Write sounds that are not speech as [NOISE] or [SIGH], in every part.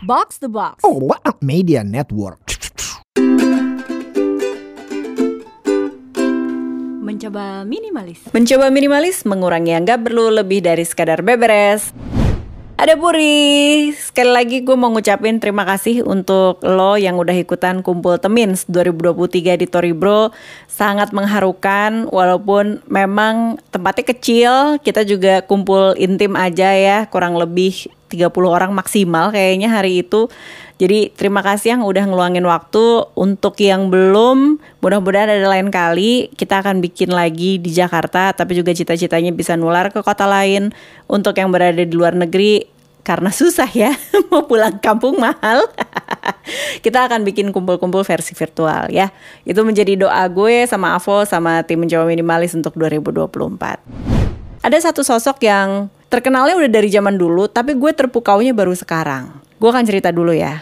Box the Box. Oh, Media Network. Mencoba minimalis. Mencoba minimalis mengurangi yang gak perlu lebih dari sekadar beberes. Ada Puri, sekali lagi gue mau ngucapin terima kasih untuk lo yang udah ikutan kumpul Temins 2023 di Toribro Sangat mengharukan walaupun memang tempatnya kecil Kita juga kumpul intim aja ya kurang lebih 30 orang maksimal kayaknya hari itu. Jadi terima kasih yang udah ngeluangin waktu. Untuk yang belum mudah-mudahan ada lain kali. Kita akan bikin lagi di Jakarta Tapi juga cita-citanya bisa nular ke kota lain. Untuk yang berada di luar negeri Karena susah ya [LAUGHS] Mau pulang kampung mahal. [LAUGHS] Kita akan bikin kumpul-kumpul versi virtual ya. Itu menjadi doa gue sama Avo Sama tim mencoba minimalis untuk 2024 Ada satu sosok yang terkenalnya udah dari zaman dulu Tapi gue terpukaunya baru sekarang Gue akan cerita dulu ya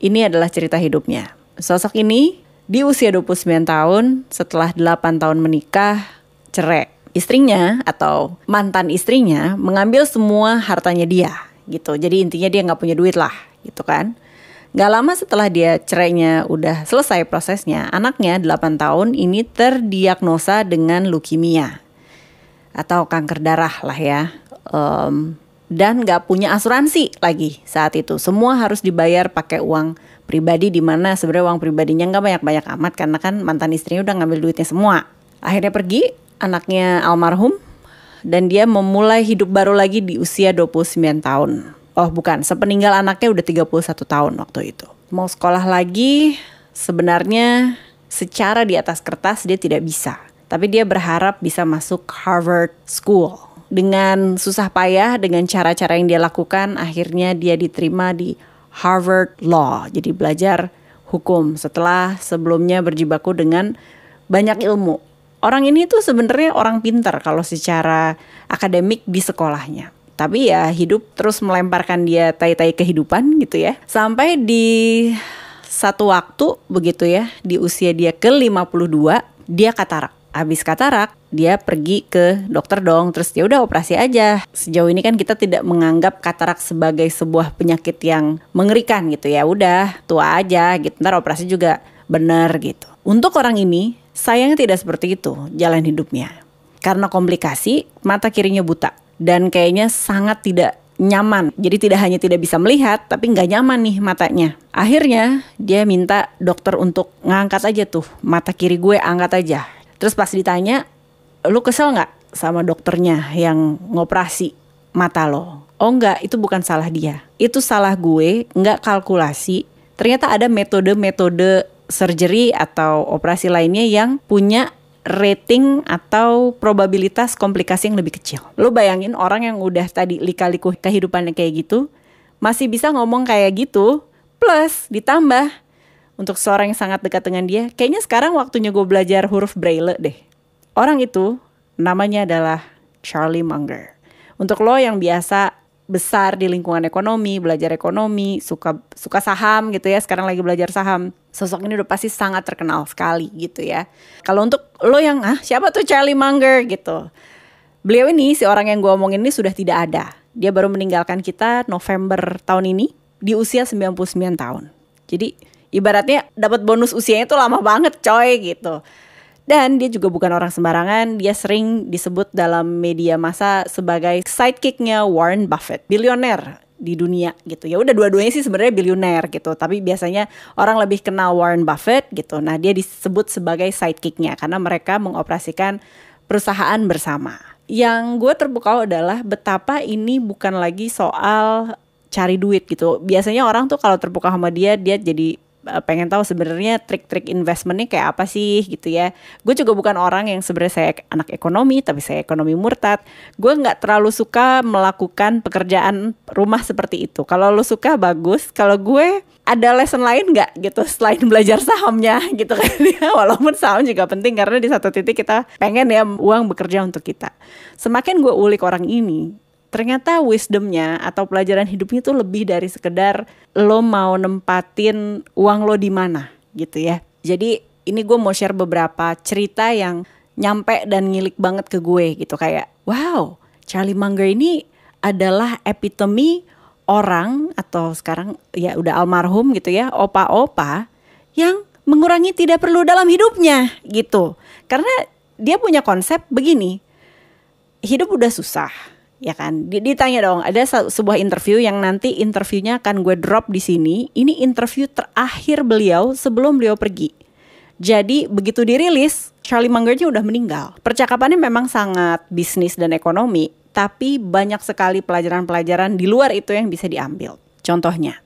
ini adalah cerita hidupnya. Sosok ini di usia 29 tahun setelah 8 tahun menikah cerai. Istrinya atau mantan istrinya mengambil semua hartanya dia gitu. Jadi intinya dia nggak punya duit lah gitu kan. Gak lama setelah dia cerainya udah selesai prosesnya, anaknya 8 tahun ini terdiagnosa dengan leukemia atau kanker darah lah ya. Um, dan nggak punya asuransi lagi saat itu. Semua harus dibayar pakai uang pribadi di mana sebenarnya uang pribadinya nggak banyak-banyak amat karena kan mantan istrinya udah ngambil duitnya semua. Akhirnya pergi, anaknya almarhum dan dia memulai hidup baru lagi di usia 29 tahun. Oh bukan, sepeninggal anaknya udah 31 tahun waktu itu. Mau sekolah lagi, sebenarnya secara di atas kertas dia tidak bisa. Tapi dia berharap bisa masuk Harvard School dengan susah payah dengan cara-cara yang dia lakukan akhirnya dia diterima di Harvard Law. Jadi belajar hukum. Setelah sebelumnya berjibaku dengan banyak ilmu. Orang ini tuh sebenarnya orang pintar kalau secara akademik di sekolahnya. Tapi ya hidup terus melemparkan dia tai-tai kehidupan gitu ya. Sampai di satu waktu begitu ya di usia dia ke 52 dia katarak habis katarak dia pergi ke dokter dong. Terus ya udah operasi aja. Sejauh ini kan kita tidak menganggap katarak sebagai sebuah penyakit yang mengerikan gitu. Ya udah tua aja gitu. Ntar operasi juga bener gitu. Untuk orang ini sayangnya tidak seperti itu jalan hidupnya. Karena komplikasi mata kirinya buta. Dan kayaknya sangat tidak nyaman. Jadi tidak hanya tidak bisa melihat, tapi nggak nyaman nih matanya. Akhirnya dia minta dokter untuk ngangkat aja tuh mata kiri gue angkat aja. Terus pas ditanya, lu kesel nggak sama dokternya yang ngoperasi mata lo? Oh enggak, itu bukan salah dia. Itu salah gue, nggak kalkulasi. Ternyata ada metode-metode surgery atau operasi lainnya yang punya rating atau probabilitas komplikasi yang lebih kecil. Lo bayangin orang yang udah tadi lika-liku kehidupannya kayak gitu, masih bisa ngomong kayak gitu, plus ditambah untuk seorang yang sangat dekat dengan dia, kayaknya sekarang waktunya gue belajar huruf braille deh. Orang itu namanya adalah Charlie Munger. Untuk lo yang biasa besar di lingkungan ekonomi, belajar ekonomi, suka suka saham gitu ya, sekarang lagi belajar saham. Sosok ini udah pasti sangat terkenal sekali gitu ya. Kalau untuk lo yang ah siapa tuh Charlie Munger gitu. Beliau ini si orang yang gue omongin ini sudah tidak ada. Dia baru meninggalkan kita November tahun ini di usia 99 tahun. Jadi ibaratnya dapat bonus usianya itu lama banget coy gitu. Dan dia juga bukan orang sembarangan, dia sering disebut dalam media massa sebagai sidekicknya Warren Buffett, bilioner di dunia gitu. Ya udah dua-duanya sih sebenarnya bilioner gitu, tapi biasanya orang lebih kenal Warren Buffett gitu. Nah, dia disebut sebagai sidekicknya karena mereka mengoperasikan perusahaan bersama. Yang gue terpukau adalah betapa ini bukan lagi soal cari duit gitu. Biasanya orang tuh kalau terpukau sama dia, dia jadi pengen tahu sebenarnya trik-trik investmentnya kayak apa sih gitu ya. Gue juga bukan orang yang sebenarnya saya anak ekonomi tapi saya ekonomi murtad. Gue nggak terlalu suka melakukan pekerjaan rumah seperti itu. Kalau lo suka bagus. Kalau gue ada lesson lain nggak gitu selain belajar sahamnya [LAUGHS] gitu kan ya. Walaupun saham juga penting karena di satu titik kita pengen ya uang bekerja untuk kita. Semakin gue ulik orang ini, ternyata wisdomnya atau pelajaran hidupnya itu lebih dari sekedar lo mau nempatin uang lo di mana gitu ya. Jadi ini gue mau share beberapa cerita yang nyampe dan ngilik banget ke gue gitu kayak wow Charlie Munger ini adalah epitome orang atau sekarang ya udah almarhum gitu ya, opa-opa yang mengurangi tidak perlu dalam hidupnya gitu. Karena dia punya konsep begini. Hidup udah susah, ya kan? Ditanya dong, ada sebuah interview yang nanti interviewnya akan gue drop di sini. Ini interview terakhir beliau sebelum beliau pergi. Jadi begitu dirilis, Charlie Mungernya udah meninggal. Percakapannya memang sangat bisnis dan ekonomi, tapi banyak sekali pelajaran-pelajaran di luar itu yang bisa diambil. Contohnya,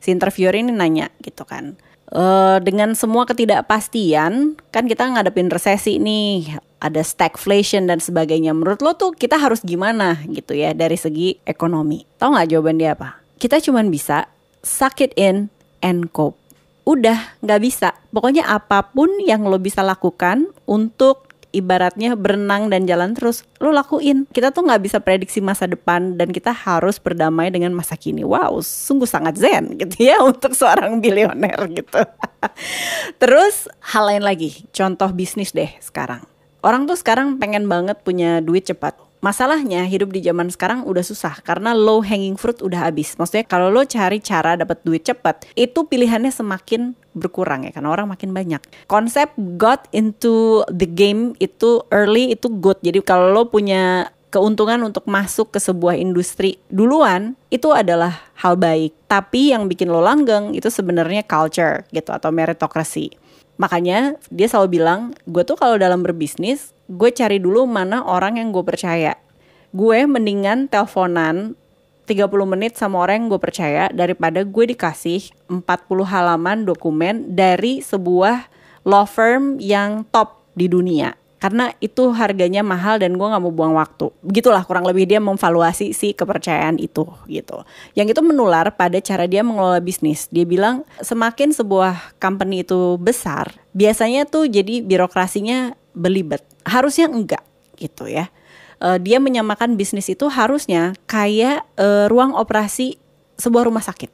si interviewer ini nanya gitu kan, e, dengan semua ketidakpastian, kan kita ngadepin resesi nih, ada stagflation dan sebagainya. Menurut lo tuh kita harus gimana gitu ya dari segi ekonomi? Tahu nggak jawaban dia apa? Kita cuma bisa suck it in and cope. Udah nggak bisa. Pokoknya apa pun yang lo bisa lakukan untuk ibaratnya berenang dan jalan terus lo lakuin. Kita tuh nggak bisa prediksi masa depan dan kita harus berdamai dengan masa kini. Wow sungguh sangat zen gitu ya [LAUGHS] untuk seorang bilioner gitu. [LAUGHS] Terus hal lain lagi. Contoh bisnis deh sekarang. Orang tuh sekarang pengen banget punya duit cepat Masalahnya hidup di zaman sekarang udah susah karena low hanging fruit udah habis. Maksudnya kalau lo cari cara dapat duit cepat, itu pilihannya semakin berkurang ya karena orang makin banyak. Konsep got into the game itu early itu good. Jadi kalau lo punya keuntungan untuk masuk ke sebuah industri duluan itu adalah hal baik. Tapi yang bikin lo langgeng itu sebenarnya culture gitu atau meritocracy. Makanya dia selalu bilang, gue tuh kalau dalam berbisnis, gue cari dulu mana orang yang gue percaya. Gue mendingan teleponan 30 menit sama orang yang gue percaya daripada gue dikasih 40 halaman dokumen dari sebuah law firm yang top di dunia karena itu harganya mahal dan gue nggak mau buang waktu. Begitulah kurang lebih dia memvaluasi si kepercayaan itu gitu. Yang itu menular pada cara dia mengelola bisnis. Dia bilang semakin sebuah company itu besar, biasanya tuh jadi birokrasinya belibet. Harusnya enggak gitu ya. Uh, dia menyamakan bisnis itu harusnya kayak uh, ruang operasi sebuah rumah sakit.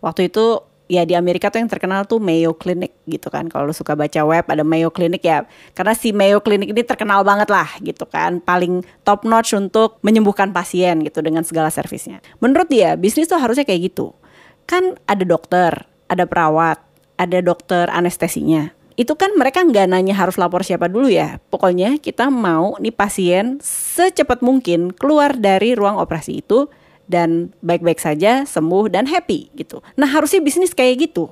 Waktu itu ya di Amerika tuh yang terkenal tuh Mayo Clinic gitu kan. Kalau suka baca web ada Mayo Clinic ya. Karena si Mayo Clinic ini terkenal banget lah gitu kan. Paling top notch untuk menyembuhkan pasien gitu dengan segala servisnya. Menurut dia bisnis tuh harusnya kayak gitu. Kan ada dokter, ada perawat, ada dokter anestesinya. Itu kan mereka nggak nanya harus lapor siapa dulu ya. Pokoknya kita mau nih pasien secepat mungkin keluar dari ruang operasi itu dan baik-baik saja, sembuh dan happy gitu. Nah, harusnya bisnis kayak gitu.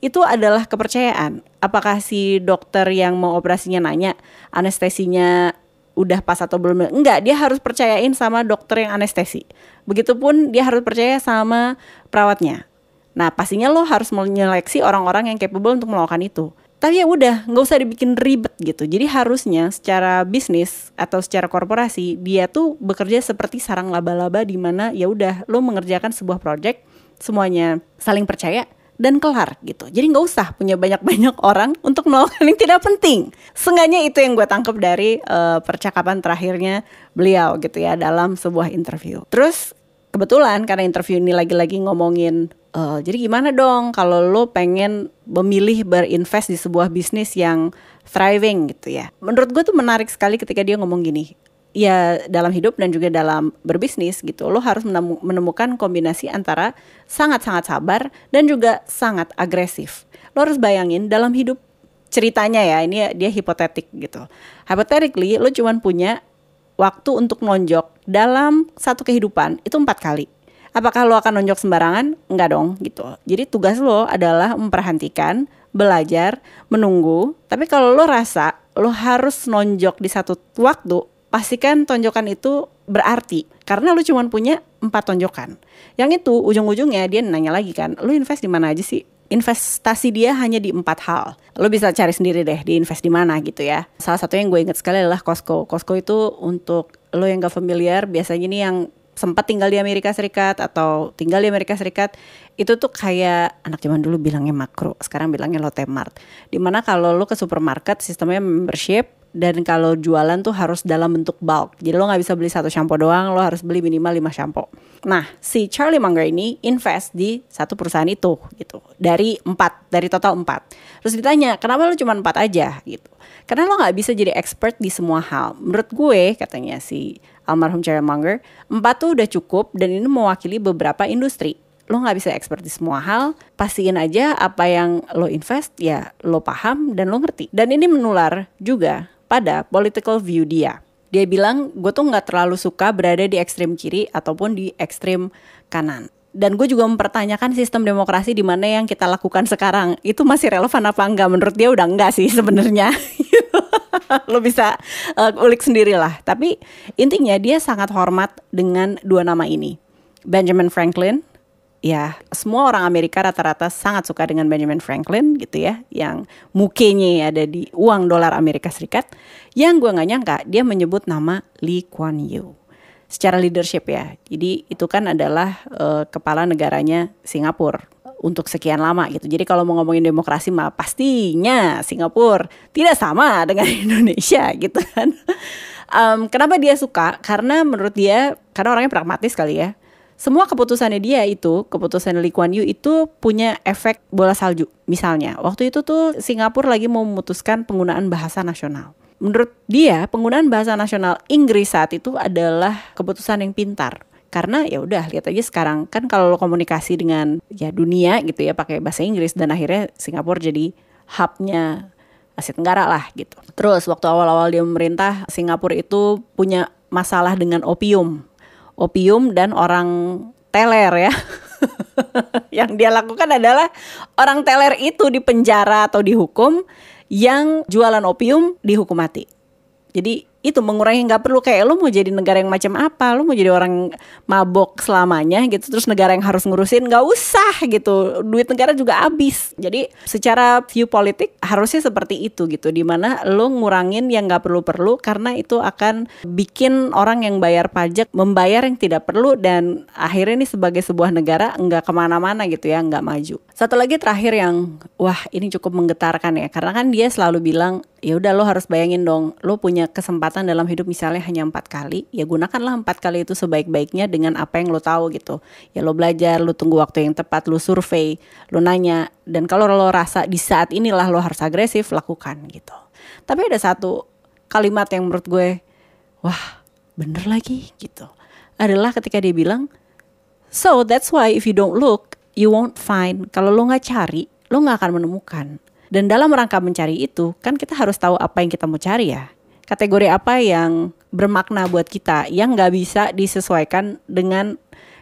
Itu adalah kepercayaan. Apakah si dokter yang mau operasinya nanya anestesinya udah pas atau belum? Enggak, dia harus percayain sama dokter yang anestesi. Begitupun dia harus percaya sama perawatnya. Nah, pastinya lo harus menyeleksi orang-orang yang capable untuk melakukan itu tapi ya udah nggak usah dibikin ribet gitu. Jadi harusnya secara bisnis atau secara korporasi dia tuh bekerja seperti sarang laba-laba di mana ya udah lo mengerjakan sebuah project semuanya saling percaya dan kelar gitu. Jadi nggak usah punya banyak-banyak [LAUGHS] orang untuk melakukan yang tidak penting. Seenggaknya itu yang gue tangkap dari uh, percakapan terakhirnya beliau gitu ya dalam sebuah interview. Terus kebetulan karena interview ini lagi-lagi ngomongin Uh, jadi gimana dong kalau lo pengen memilih berinvest di sebuah bisnis yang thriving gitu ya. Menurut gue tuh menarik sekali ketika dia ngomong gini. Ya dalam hidup dan juga dalam berbisnis gitu, lo harus menemukan kombinasi antara sangat-sangat sabar dan juga sangat agresif. Lo harus bayangin dalam hidup ceritanya ya, ini dia hipotetik gitu. Hypothetically, lo cuman punya waktu untuk nonjok dalam satu kehidupan itu empat kali Apakah lo akan nonjok sembarangan? Enggak dong gitu. Jadi tugas lo adalah memperhatikan, belajar, menunggu. Tapi kalau lo rasa lo harus nonjok di satu waktu, pastikan tonjokan itu berarti. Karena lo cuma punya empat tonjokan. Yang itu ujung-ujungnya dia nanya lagi kan, lo invest di mana aja sih? investasi dia hanya di empat hal. Lo bisa cari sendiri deh di invest di mana gitu ya. Salah satu yang gue inget sekali adalah Costco. Costco itu untuk lo yang gak familiar, biasanya ini yang sempat tinggal di Amerika Serikat atau tinggal di Amerika Serikat itu tuh kayak anak zaman dulu bilangnya makro sekarang bilangnya Lotte Mart. Di mana kalau lo ke supermarket sistemnya membership dan kalau jualan tuh harus dalam bentuk bulk. Jadi lo nggak bisa beli satu shampoo doang lo harus beli minimal 5 shampoo. Nah si Charlie Munger ini invest di satu perusahaan itu gitu. Dari empat dari total empat. Terus ditanya kenapa lo cuma empat aja? Gitu. Karena lo nggak bisa jadi expert di semua hal. Menurut gue katanya si almarhum Munger. Empat tuh udah cukup dan ini mewakili beberapa industri. Lo nggak bisa expert di semua hal, pastiin aja apa yang lo invest ya lo paham dan lo ngerti. Dan ini menular juga pada political view dia. Dia bilang, gue tuh nggak terlalu suka berada di ekstrim kiri ataupun di ekstrim kanan. Dan gue juga mempertanyakan sistem demokrasi di mana yang kita lakukan sekarang itu masih relevan apa enggak? Menurut dia udah enggak sih sebenarnya. [LAUGHS] [LAUGHS] Lo bisa uh, ulik sendiri lah. Tapi intinya dia sangat hormat dengan dua nama ini. Benjamin Franklin ya semua orang Amerika rata-rata sangat suka dengan Benjamin Franklin gitu ya yang mukanya ada di uang dolar Amerika Serikat yang gue nggak nyangka dia menyebut nama Lee Kuan Yew secara leadership ya jadi itu kan adalah uh, kepala negaranya Singapura untuk sekian lama gitu jadi kalau mau ngomongin demokrasi mah pastinya Singapura tidak sama [LAUGHS] dengan Indonesia gitu kan um, kenapa dia suka karena menurut dia karena orangnya pragmatis kali ya semua keputusannya dia itu, keputusan Lee Kuan Yew itu punya efek bola salju. Misalnya, waktu itu tuh Singapura lagi mau memutuskan penggunaan bahasa nasional. Menurut dia, penggunaan bahasa nasional Inggris saat itu adalah keputusan yang pintar. Karena ya udah lihat aja sekarang kan kalau lo komunikasi dengan ya dunia gitu ya pakai bahasa Inggris dan akhirnya Singapura jadi hubnya Asia Tenggara lah gitu. Terus waktu awal-awal dia memerintah Singapura itu punya masalah dengan opium opium dan orang teler ya. [LAUGHS] yang dia lakukan adalah orang teler itu dipenjara atau dihukum, yang jualan opium dihukum mati. Jadi itu mengurangi nggak perlu kayak lo mau jadi negara yang macam apa lo mau jadi orang mabok selamanya gitu terus negara yang harus ngurusin nggak usah gitu. Duit negara juga habis. Jadi secara view politik harusnya seperti itu gitu di mana lo ngurangin yang nggak perlu perlu karena itu akan bikin orang yang bayar pajak membayar yang tidak perlu dan akhirnya ini sebagai sebuah negara nggak ke mana-mana gitu ya nggak maju. Satu lagi terakhir yang wah ini cukup menggetarkan ya karena kan dia selalu bilang ya udah lo harus bayangin dong lo punya kesempatan dalam hidup misalnya hanya empat kali ya gunakanlah empat kali itu sebaik-baiknya dengan apa yang lo tahu gitu. Ya lo belajar lo tunggu waktu yang tepat lo survei lo nanya. Dan kalau lo rasa di saat inilah lo harus agresif lakukan gitu. Tapi ada satu kalimat yang menurut gue wah bener lagi gitu. Adalah ketika dia bilang so that's why if you don't look you won't find. Kalau lo nggak cari lo nggak akan menemukan. Dan dalam rangka mencari itu, kan kita harus tahu apa yang kita mau cari ya. Kategori apa yang bermakna buat kita, yang nggak bisa disesuaikan dengan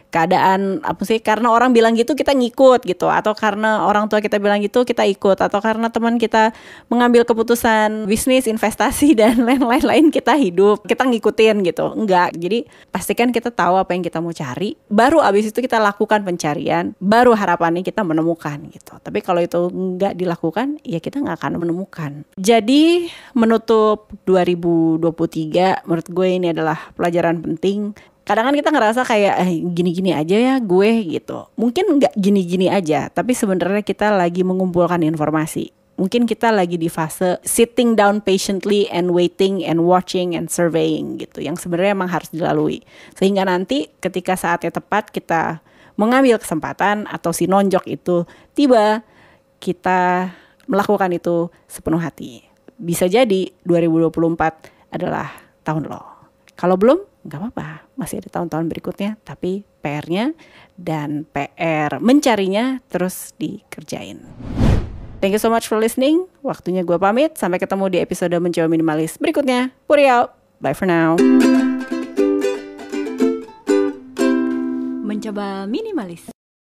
keadaan apa sih karena orang bilang gitu kita ngikut gitu. Atau karena orang tua kita bilang gitu kita ikut. Atau karena teman kita mengambil keputusan bisnis investasi [LAUGHS] dan lain-lain lain kita hidup kita ngikutin gitu. Enggak. Jadi pastikan kita tahu apa yang kita mau cari. Baru abis itu kita lakukan pencarian baru harapannya kita menemukan gitu. Tapi kalau itu enggak dilakukan ya kita nggak akan menemukan. Jadi menutup 2023 menurut gue ini adalah pelajaran penting kadang kan kita ngerasa kayak eh, gini-gini aja ya gue gitu. Mungkin nggak gini-gini aja tapi sebenarnya kita lagi mengumpulkan informasi. Mungkin kita lagi di fase sitting down patiently and waiting and watching and surveying gitu. Yang sebenarnya emang harus dilalui. Sehingga nanti ketika saatnya tepat kita mengambil kesempatan atau si nonjok itu tiba kita melakukan itu sepenuh hati. Bisa jadi 2024 adalah tahun lo. Kalau belum nggak apa-apa, masih ada tahun-tahun berikutnya, tapi PR-nya dan PR mencarinya terus dikerjain. Thank you so much for listening. Waktunya gue pamit. Sampai ketemu di episode Mencoba Minimalis berikutnya. Puri out. Bye for now. Mencoba minimalis.